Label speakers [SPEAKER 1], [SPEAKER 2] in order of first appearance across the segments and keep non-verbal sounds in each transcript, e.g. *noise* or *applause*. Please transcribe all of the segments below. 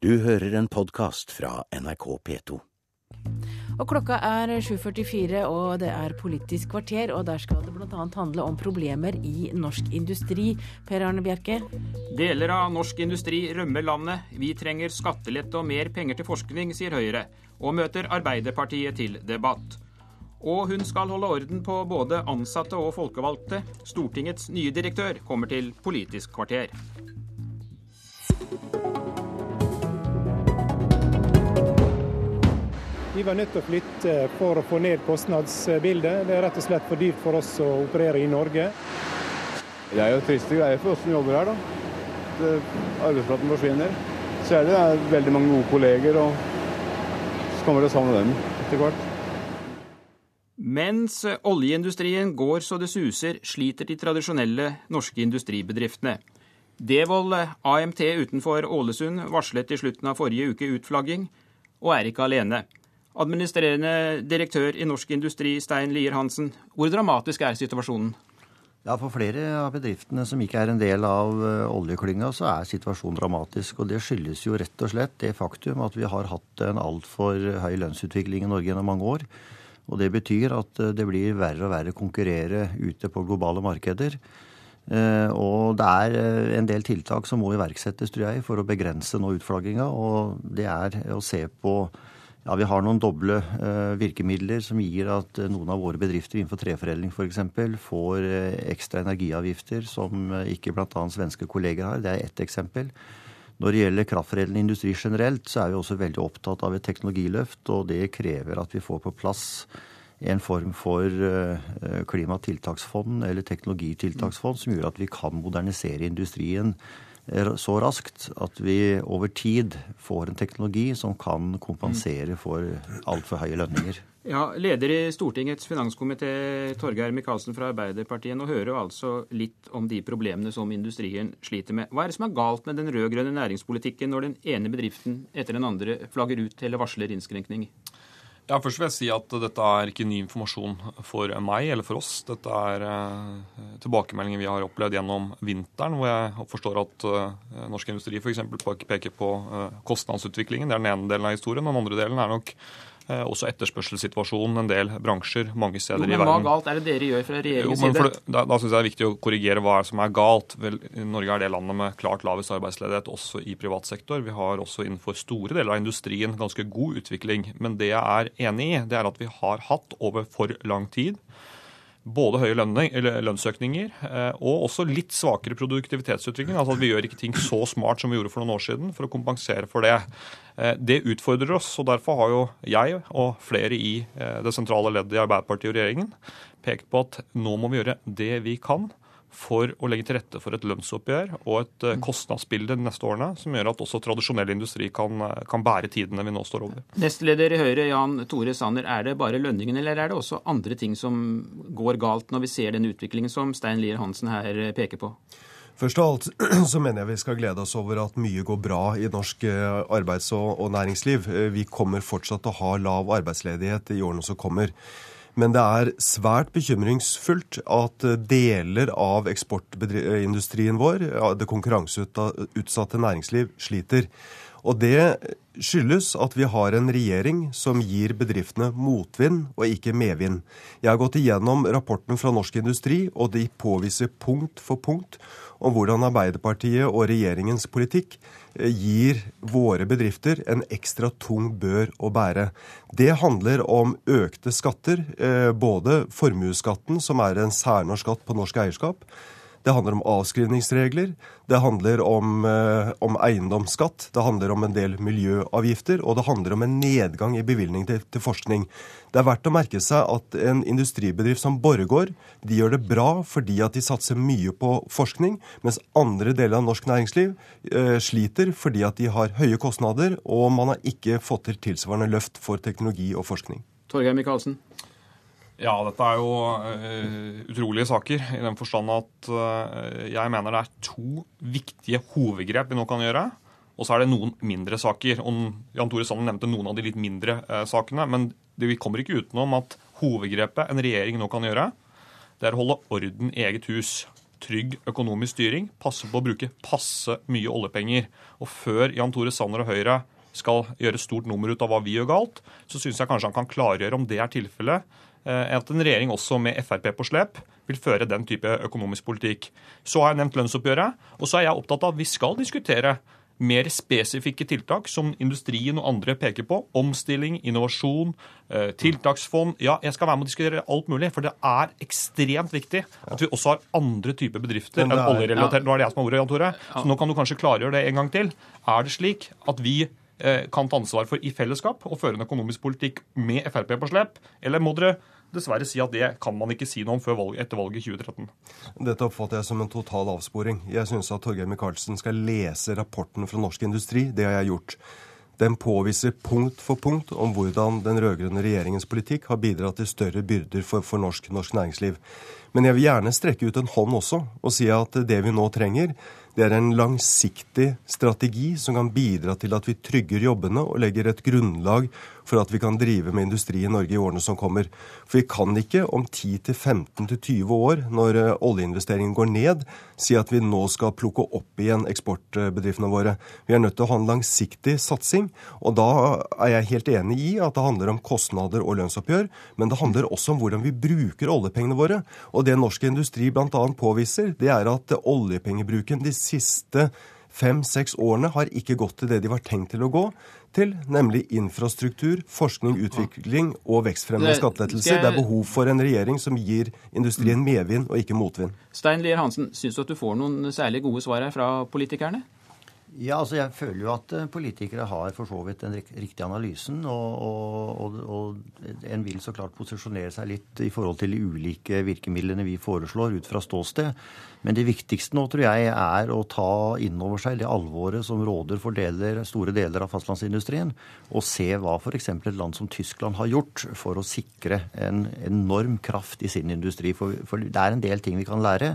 [SPEAKER 1] Du hører en podkast fra NRK P2.
[SPEAKER 2] Og klokka er 7.44, og det er Politisk kvarter. Og der skal det bl.a. handle om problemer i norsk industri. Per Arne Bjerke?
[SPEAKER 3] Deler av norsk industri rømmer landet. Vi trenger skattelette og mer penger til forskning, sier Høyre. Og møter Arbeiderpartiet til debatt. Og hun skal holde orden på både ansatte og folkevalgte. Stortingets nye direktør kommer til Politisk kvarter.
[SPEAKER 4] Vi var nødt til å flytte for å få ned kostnadsbildet. Det er rett og slett for dyrt for oss å operere i Norge.
[SPEAKER 5] Det er jo triste greier for oss som jobber her, da. Arbeidsplassen forsvinner. Så er det, det er veldig mange gode kolleger, og så kommer det sammen med dem etter hvert.
[SPEAKER 3] Mens oljeindustrien går så det suser, sliter de tradisjonelle norske industribedriftene. Devold AMT utenfor Ålesund varslet i slutten av forrige uke utflagging, og er ikke alene. Administrerende direktør i Norsk Industri, Stein Lier Hansen. Hvor dramatisk er situasjonen?
[SPEAKER 6] Ja, For flere av bedriftene som ikke er en del av eh, oljeklynga, så er situasjonen dramatisk. Og det skyldes jo rett og slett det faktum at vi har hatt en altfor høy lønnsutvikling i Norge gjennom mange år. Og det betyr at eh, det blir verre og verre å konkurrere ute på globale markeder. Eh, og det er en del tiltak som må iverksettes, tror jeg, for å begrense nå utflagginga. Og det er å se på ja, Vi har noen doble uh, virkemidler som gir at uh, noen av våre bedrifter innenfor treforedling f.eks. får uh, ekstra energiavgifter som ikke bl.a. svenske kolleger har. Det er ett eksempel. Når det gjelder kraftforedlende industri generelt, så er vi også veldig opptatt av et teknologiløft. Og det krever at vi får på plass en form for klimatiltaksfond eller teknologitiltaksfond som gjør at vi kan modernisere industrien så raskt at vi over tid får en teknologi som kan kompensere for altfor høye lønninger.
[SPEAKER 3] Ja, Leder i Stortingets finanskomité, Torgeir Micaelsen fra Arbeiderpartiet. Nå hører jo altså litt om de problemene som industrien sliter med. Hva er det som er galt med den rød-grønne næringspolitikken når den ene bedriften etter den andre flagger ut eller varsler innskrenkning?
[SPEAKER 7] Ja, Først vil jeg si at dette er ikke ny informasjon for meg eller for oss. Dette er eh, tilbakemeldinger vi har opplevd gjennom vinteren, hvor jeg forstår at eh, norsk industri f.eks. peker på eh, kostnadsutviklingen. Det er den ene delen av historien. Den andre delen er nok også etterspørselssituasjonen en del bransjer mange steder jo,
[SPEAKER 3] i
[SPEAKER 7] verden.
[SPEAKER 3] Men hva galt er det dere gjør fra regjeringens side?
[SPEAKER 7] Det, da da syns jeg det er viktig å korrigere hva som er galt. Vel, Norge er det landet med klart lavest arbeidsledighet også i privat sektor. Vi har også innenfor store deler av industrien ganske god utvikling. Men det jeg er enig i, det er at vi har hatt over for lang tid både høye lønnsøkninger eh, og også litt svakere produktivitetsutvikling. Altså at vi gjør ikke ting så smart som vi gjorde for noen år siden, for å kompensere for det. Eh, det utfordrer oss, og derfor har jo jeg og flere i eh, det sentrale leddet i Arbeiderpartiet og regjeringen pekt på at nå må vi gjøre det vi kan for å legge til rette for et lønnsoppgjør og et eh, kostnadsbilde de neste årene som gjør at også tradisjonell industri kan, kan bære tidene vi nå står over.
[SPEAKER 3] Nestleder i Høyre, Jan Tore Sanner. Er det bare lønningene eller er det også andre ting som går galt når vi ser den utviklingen som Stein Lier Hansen her peker på?
[SPEAKER 8] Først av alt *clears throat* så mener jeg vi skal glede oss over at mye går bra i norsk eh, arbeids- og, næringsliv. Eh, vi kommer fortsatt til å ha lav arbeidsledighet i årene som kommer. Men det er svært bekymringsfullt at eh, deler av eksportindustrien vår, det konkurranseutsatte næringsliv, sliter. Og det skyldes at vi har en regjering som gir bedriftene motvind og ikke medvind. Jeg har gått igjennom rapporten fra Norsk Industri, og de påviser punkt for punkt om hvordan Arbeiderpartiet og regjeringens politikk eh, gir våre bedrifter en ekstra tung bør å bære. Det handler om økte skatter, eh, både formuesskatten, som er en særnorsk skatt på norsk eierskap, det handler om avskrivningsregler, det handler om, eh, om, eiendomsskatt, det handler om en del miljøavgifter, og det handler om en nedgang i bevilgning til, til, forskning. Det er verdt å merke seg at en industribedrift som Borregaard de gjør det bra fordi at de satser mye på forskning, mens andre deler av norsk næringsliv eh, sliter fordi at de har høye kostnader, og man har ikke fått til tilsvarende løft for teknologi og forskning.
[SPEAKER 3] Torgeir Micaelsen?
[SPEAKER 7] Ja, dette er jo uh, utrolige saker. I den forstand at uh, jeg mener det er to viktige hovedgrep vi nå kan gjøre. Og så er det noen mindre saker. Og Jan Tore Sanner nevnte noen av de litt mindre uh, sakene. Men det, vi kommer ikke utenom at hovedgrepet en regjering nå kan gjøre, det er å holde orden i eget hus. trygg økonomisk styring, passe på å bruke passe mye oljepenger. Og før Jan Tore Sanner og Høyre skal gjøre stort nummer ut av hva vi gjør galt, så syns jeg kanskje han kan klargjøre om det er tilfellet. Eh, at en regjering også med Frp på slep vil føre den type økonomisk politikk. Så har jeg nevnt lønnsoppgjøret. Og så er jeg opptatt av at vi skal diskutere mer spesifikke tiltak som industrien og andre peker på. Omstilling, innovasjon, eh, tiltaksfond. Ja, jeg skal være med og diskutere alt mulig. For det er ekstremt viktig at vi også har andre typer bedrifter enn oljerelatert. Nå er det jeg som har ordet, Jan Tore. Så nå kan du kanskje klargjøre det en gang til. Er det slik at vi kan ta ansvar for i fellesskap å føre en økonomisk politikk med Frp på slep, eller må dere dessverre si at det kan man ikke si noe om før valg, etter valget i 2013.
[SPEAKER 8] Dette oppfatter jeg som en total avsporing. Jeg syns at Torgeir Micaelsen skal lese rapporten fra Norsk Industri. Det har jeg gjort. Den påviser punkt for punkt om hvordan den rød-grønne regjeringens politikk har bidratt til større byrder for, for norsk, norsk næringsliv. Men jeg vil gjerne strekke ut en hånd også og si at det vi nå trenger, det er en langsiktig strategi som kan bidra til at vi trygger jobbene og legger et grunnlag for at vi kan drive med industri i Norge i årene som kommer. For vi kan ikke om 10-15-20 år, når eh, oljeinvesteringen går ned, si at vi nå skal plukke opp igjen eksportbedriftene våre. Vi er nødt til å ha en langsiktig satsing. Og da er jeg helt enig i at det handler om kostnader og lønnsoppgjør, men det handler også om hvordan vi bruker oljepengene våre. Og det norsk industri bl.a. påviser, det er at oljepengebruken de siste fem-seks årene har ikke gått til det de var tenkt til å gå til, nemlig infrastruktur, forskning, utvikling og vekstfremmende skattelettelser. Det er behov for en regjering som gir industrien medvind og ikke motvind.
[SPEAKER 3] Stein Lier Hansen, syns du at du får noen særlig gode svar her fra politikerne?
[SPEAKER 6] Ja, altså Jeg føler jo at eh, politikere har for så vidt den riktige analysen. Og, og, og, en vil så klart posisjonere seg litt i forhold til de ulike virkemidlene vi foreslår ut fra ståsted. Men det viktigste nå tror jeg er å ta inn over seg det alvoret som råder for deler, store deler av fastlandsindustrien, og se hva f.eks. et land som Tyskland har gjort for å sikre en enorm kraft i sin industri. For, for det er en del ting vi kan lære.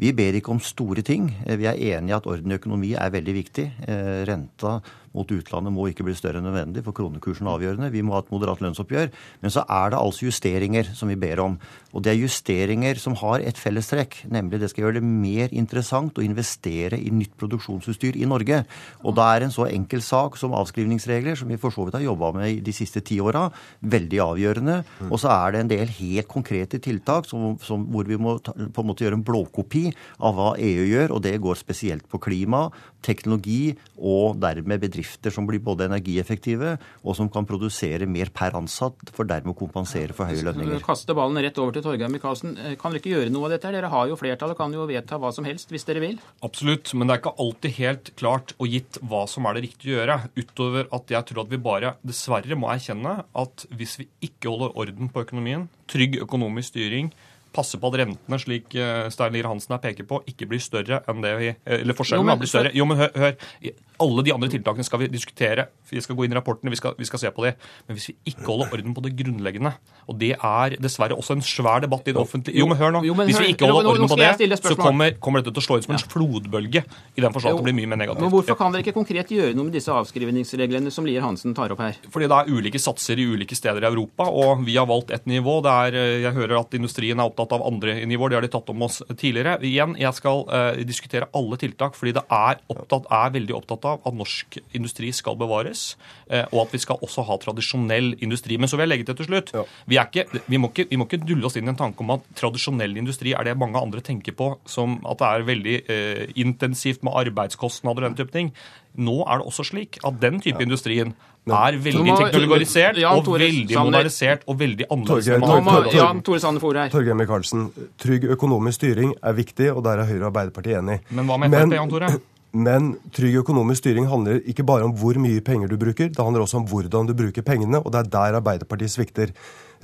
[SPEAKER 6] Vi ber ikke om store ting. Vi er enig i at orden i økonomi er veldig viktig. Eh, renta mot utlandet må ikke bli større enn nødvendig, for kronekursen er avgjørende. Vi må ha et moderat lønnsoppgjør. Men så er det altså justeringer som vi ber om. Og det er justeringer som har et fellestrekk, nemlig det skal gjøre det mer interessant å investere i nytt produksjonsutstyr i Norge. Og da er en så enkel sak som avskrivningsregler, som vi for så vidt har jobba med de siste ti åra, veldig avgjørende. Og så er det en del helt konkrete tiltak som, som, hvor vi må ta, på en måte gjøre en blåkopi av hva EU gjør, og det går spesielt på klima, teknologi og dermed bedrifter bedrifter som blir både energieffektive og som kan produsere mer per ansatt, for dermed å kompensere for høye lønninger.
[SPEAKER 3] Kaste ballen rett over til Torgeir Micaelsen. Eh, kan dere ikke gjøre noe av dette? Dere har jo flertall og kan jo vedta hva som helst hvis dere vil?
[SPEAKER 7] Absolutt, men det er ikke alltid helt klart og gitt hva som er det riktige å gjøre. Utover at jeg tror at vi bare dessverre må erkjenne at hvis vi ikke holder orden på økonomien, trygg økonomisk styring, passe på at rentene, slik eh, Stein Lier Hansen her peker på, ikke blir større enn det vi eh, Eller forskjellen jo, men, blir større. Jo, men hør, hør, Alle de andre tiltakene skal vi diskutere. Vi skal gå inn i rapportene, vi skal, vi skal se på det. Men hvis vi ikke holder orden på det grunnleggende, og det er dessverre også en svær debatt i det offentlige Jo, men hør nå. Jo, men, hvis vi ikke holder orden på det, så kommer, kommer, dette til å slå ut som en flodbølge. I den forstand at det blir mye mer negativt.
[SPEAKER 3] Men hvorfor kan dere ikke konkret gjøre noe med disse avskrivningsreglene som Lier Hansen tar opp her?
[SPEAKER 7] Fordi det er ulike satser i ulike steder i Europa, og vi har valgt ett nivå. Der eh, jeg hører at industrien er opptatt opptatt av andre nivåer. Det har de tatt om oss tidligere. Igjen, jeg skal uh, diskutere alle tiltak, fordi det er, opptatt, er, veldig opptatt av at norsk industri skal bevares, uh, og at vi skal også ha tradisjonell industri. Men så vil jeg legge til til slutt. Ja. Vi, ikke, vi, må ikke, vi, må ikke, dulle oss inn i en tanke om at tradisjonell industri er det mange andre tenker på som at det er veldig uh, intensivt med arbeidskostnader og den type ting. Nå er det også slik at den type ja. industrien er veldig teknologisert og veldig modernisert og veldig annerledes.
[SPEAKER 3] Jan Tore Sanner for her.
[SPEAKER 8] Torgeir Micaelsen, trygg økonomisk styring er viktig, og der er Høyre og Arbeiderpartiet enig.
[SPEAKER 7] Men hva med Frp, Jan Tore? *clears throat*
[SPEAKER 8] Men trygg økonomisk styring handler ikke bare om hvor mye penger du bruker, det handler også om hvordan du bruker pengene, og det er der Arbeiderpartiet svikter.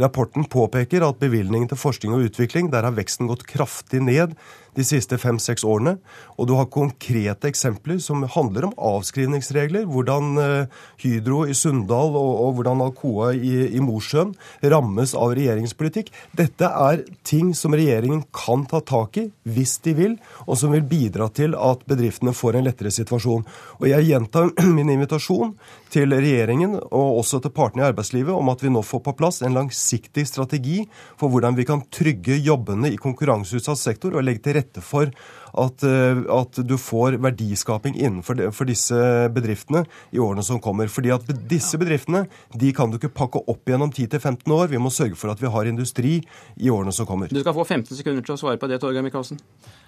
[SPEAKER 8] Rapporten påpeker at bevilgningen til forskning og utvikling, der har veksten gått kraftig ned de siste fem-seks årene. Og du har konkrete eksempler som handler om avskrivningsregler. Hvordan uh, Hydro i Sunndal og, og, hvordan Alcoa i, i Mosjøen rammes av regjeringspolitikk. Dette er ting som regjeringen kan ta tak i hvis de vil, og som vil bidra til at bedriftene får en lettere situasjon. Og jeg gjentar *clears throat* min invitasjon til regjeringen og også til partene i arbeidslivet om at vi nå får på plass en langsiktig strategi for hvordan vi kan trygge jobbene i konkurranseutsatt sektor og legge til rette for at, eh, at du får verdiskaping innenfor de, for disse bedriftene i årene som kommer. Fordi at disse bedriftene de kan du ikke pakke opp gjennom 10-15 år. Vi må sørge for at vi har industri i årene som kommer.
[SPEAKER 3] Du skal få 15 sekunder til å svare på det, Torgeir Micaelsen.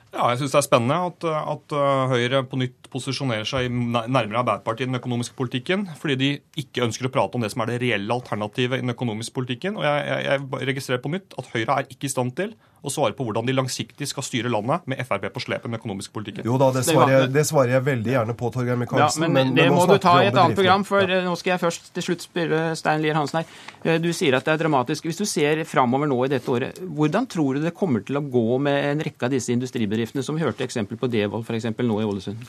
[SPEAKER 7] Ja, jeg syns det er spennende at, at, uh, Høyre på nytt posisjonerer seg nærmere Arbeiderpartiet i den økonomiske politikken, fordi de ikke ønsker å prate om det som er det reelle alternativet i den økonomiske politikken. Og jeg, jeg, jeg registrerer på nytt at Høyre er ikke i stand til å svare på hvordan de langsiktig skal styre landet med Frp på slep i den økonomiske politikken.
[SPEAKER 8] Jo da, det svarer jeg, det svarer jeg veldig gjerne på, Torgeir Micaelsen.
[SPEAKER 3] Ja, men, men, det må du ta i et annet program, for ja. nå skal jeg først til slutt spørre Stein Lier Hansen her. Eh, du sier at det er dramatisk. Hvis du ser framover nå i dette året, hvordan tror du det kommer til å gå med en rekke av disse industribedriftene, som vi hørte eksempel på Devold f.eks. nå i Ålesund?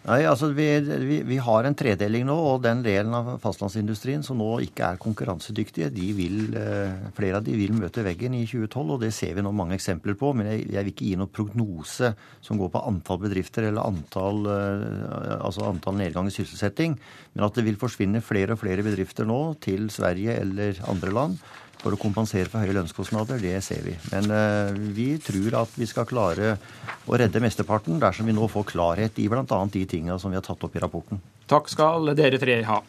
[SPEAKER 6] Nei, altså vi, vi, vi, har en tredeling nå, og den delen av fastlandsindustrien som nå ikke er konkurransedyktige, de vil, eh, flere av de vil møte veggen i 2012, og det ser vi nå mange eksempler på. Men jeg, jeg vil ikke gi noen prognose som går på antall bedrifter eller antall, eh, altså antall nedgang i sysselsetting. Men at det vil forsvinne flere og flere bedrifter nå til Sverige eller andre land for å kompensere for høye lønnskostnader, det ser vi. Men uh, vi tror at vi skal klare å redde mesteparten dersom vi nå får klarhet i bl.a. de tinga som vi har tatt opp i rapporten.
[SPEAKER 3] Takk skal dere tre ha.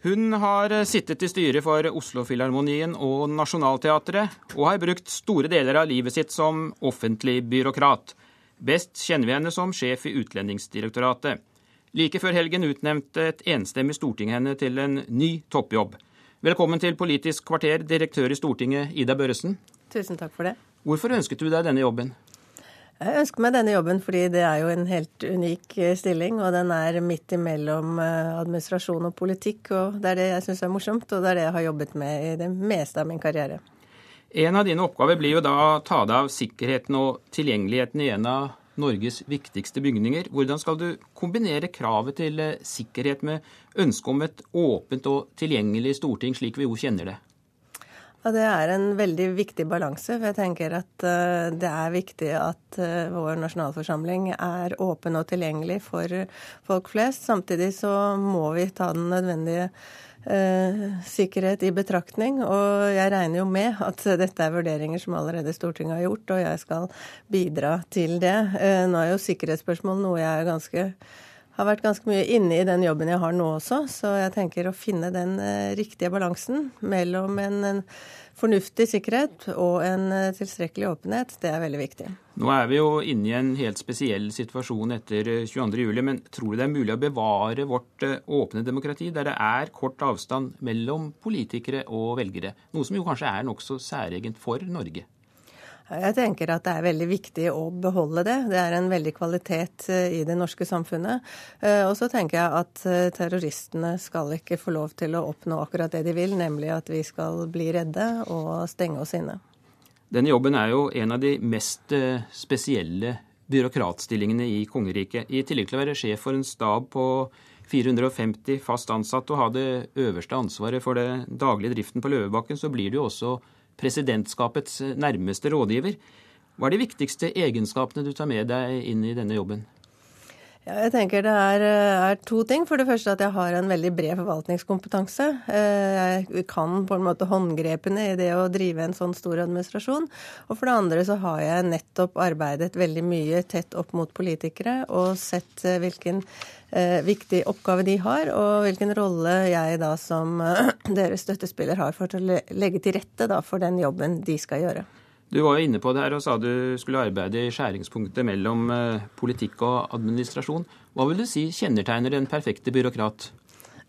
[SPEAKER 3] Hun har sittet i styret for Oslofilharmonien og Nationaltheatret, og har brukt store deler av livet sitt som offentlig byråkrat. Best kjenner vi henne som sjef i Utlendingsdirektoratet. Like før helgen utnevnte et enstemmig storting henne til en ny toppjobb. Velkommen til Politisk kvarter, direktør i Stortinget, Ida Børresen.
[SPEAKER 9] Tusen takk for det.
[SPEAKER 3] Hvorfor ønsket du deg denne jobben?
[SPEAKER 9] Jeg ønsker meg denne jobben fordi det er jo en helt unik eh, stilling, og den er midt imellom eh, administrasjon og politikk, og det er det jeg syns er morsomt, og det er det jeg har jobbet med i det meste av min karriere.
[SPEAKER 3] En av dine oppgaver blir jo da å ta deg av sikkerheten og tilgjengeligheten i en av Norges viktigste bygninger. Hvordan skal du kombinere kravet til eh, sikkerhet med ønsket om et åpent og tilgjengelig storting, slik vi jo kjenner det?
[SPEAKER 9] Ja, Det er en veldig viktig balanse. for Jeg tenker at uh, det er viktig at uh, vår nasjonalforsamling er åpen og tilgjengelig for folk flest. Samtidig så må vi ta den nødvendige Eh, sikkerhet i betraktning. Og jeg regner jo med at dette er vurderinger som allerede Stortinget har gjort, og jeg skal bidra til det. Eh, nå er jo sikkerhetsspørsmål noe jeg er ganske har vært ganske mye inne i den jobben jeg har nå også, så jeg tenker å finne den eh, riktige balansen mellom en, en fornuftig sikkerhet og en eh, tilstrekkelig åpenhet, det er veldig viktig.
[SPEAKER 3] Nå er vi jo inne i en helt spesiell situasjon etter 22.07, eh, men tror du det er mulig å bevare vårt åpne demokrati, der det er kort avstand mellom politikere og velgere? Noe som jo kanskje er nokså særegent for Norge?
[SPEAKER 9] Jeg tenker at det er veldig viktig å beholde det. Det er en veldig kvalitet eh, i det norske samfunnet. Eh, og så tenker jeg at eh, terroristene skal ikke få lov til å oppnå akkurat det de vil, nemlig at vi skal bli redde og stenge oss inne.
[SPEAKER 3] Denne jobben er jo en av de mest spesielle byråkratstillingene i kongeriket. I tillegg til å være sjef for en stab på 450 fast ansatte og ha det øverste ansvaret for det daglige driften på Løvebakken, så blir det jo også presidentskapets nærmeste rådgiver. Hva er de viktigste egenskapene du tar med deg inn i denne jobben?
[SPEAKER 9] Ja, jeg tenker Det er, er, to ting. For det første at jeg har en veldig bred forvaltningskompetanse. Eh, jeg kan på en måte håndgrepene i det å drive en sånn stor administrasjon. Og for det andre så har jeg nettopp arbeidet veldig mye tett opp mot politikere og sett eh, hvilken eh, viktig oppgave de har, og hvilken rolle jeg da som eh, *clears throat* deres støttespiller har for å legge til rette da, for den jobben de skal gjøre.
[SPEAKER 3] Du var jo inne på det her og sa du skulle arbeide i skjæringspunktet mellom eh, politikk og administrasjon. Hva vil du si kjennetegner en perfekte byråkrat?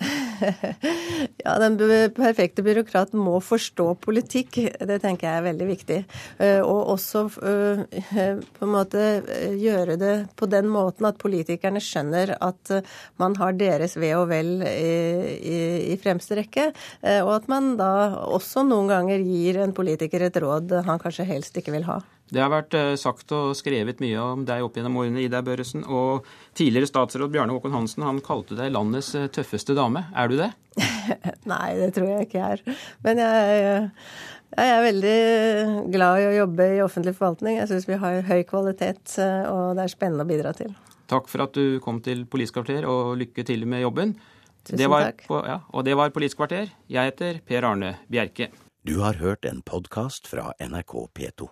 [SPEAKER 3] *laughs*
[SPEAKER 9] ja, den perfekte byråkrat må forstå politikk. Det tenker jeg er veldig viktig. Eh, og også eh, på en måte eh, gjøre det på den måten at politikerne skjønner at man har deres ve og vel i, i, i fremste rekke. Og at man da også noen ganger gir en politiker et råd han kanskje helst ikke vil ha.
[SPEAKER 3] Det har vært eh, sagt og skrevet mye om deg opp gjennom årene, Ida Børresen. Og tidligere statsråd Bjarne Håkon Hansen han kalte deg landets eh, tøffeste dame. Er du det? *laughs*
[SPEAKER 9] Nei, det tror jeg ikke jeg er. Men jeg, jeg er veldig glad i å jobbe i offentlig forvaltning. Jeg syns vi har høy kvalitet, eh, og det er spennende å bidra til.
[SPEAKER 3] Takk for at du kom til Politisk kvarter, og lykke til med jobben.
[SPEAKER 9] Tusen
[SPEAKER 3] det var
[SPEAKER 9] takk.
[SPEAKER 3] På, ja, og det var Politisk kvarter. Jeg heter Per Arne Bjerke.
[SPEAKER 1] Du har hørt en podkast fra NRK P2.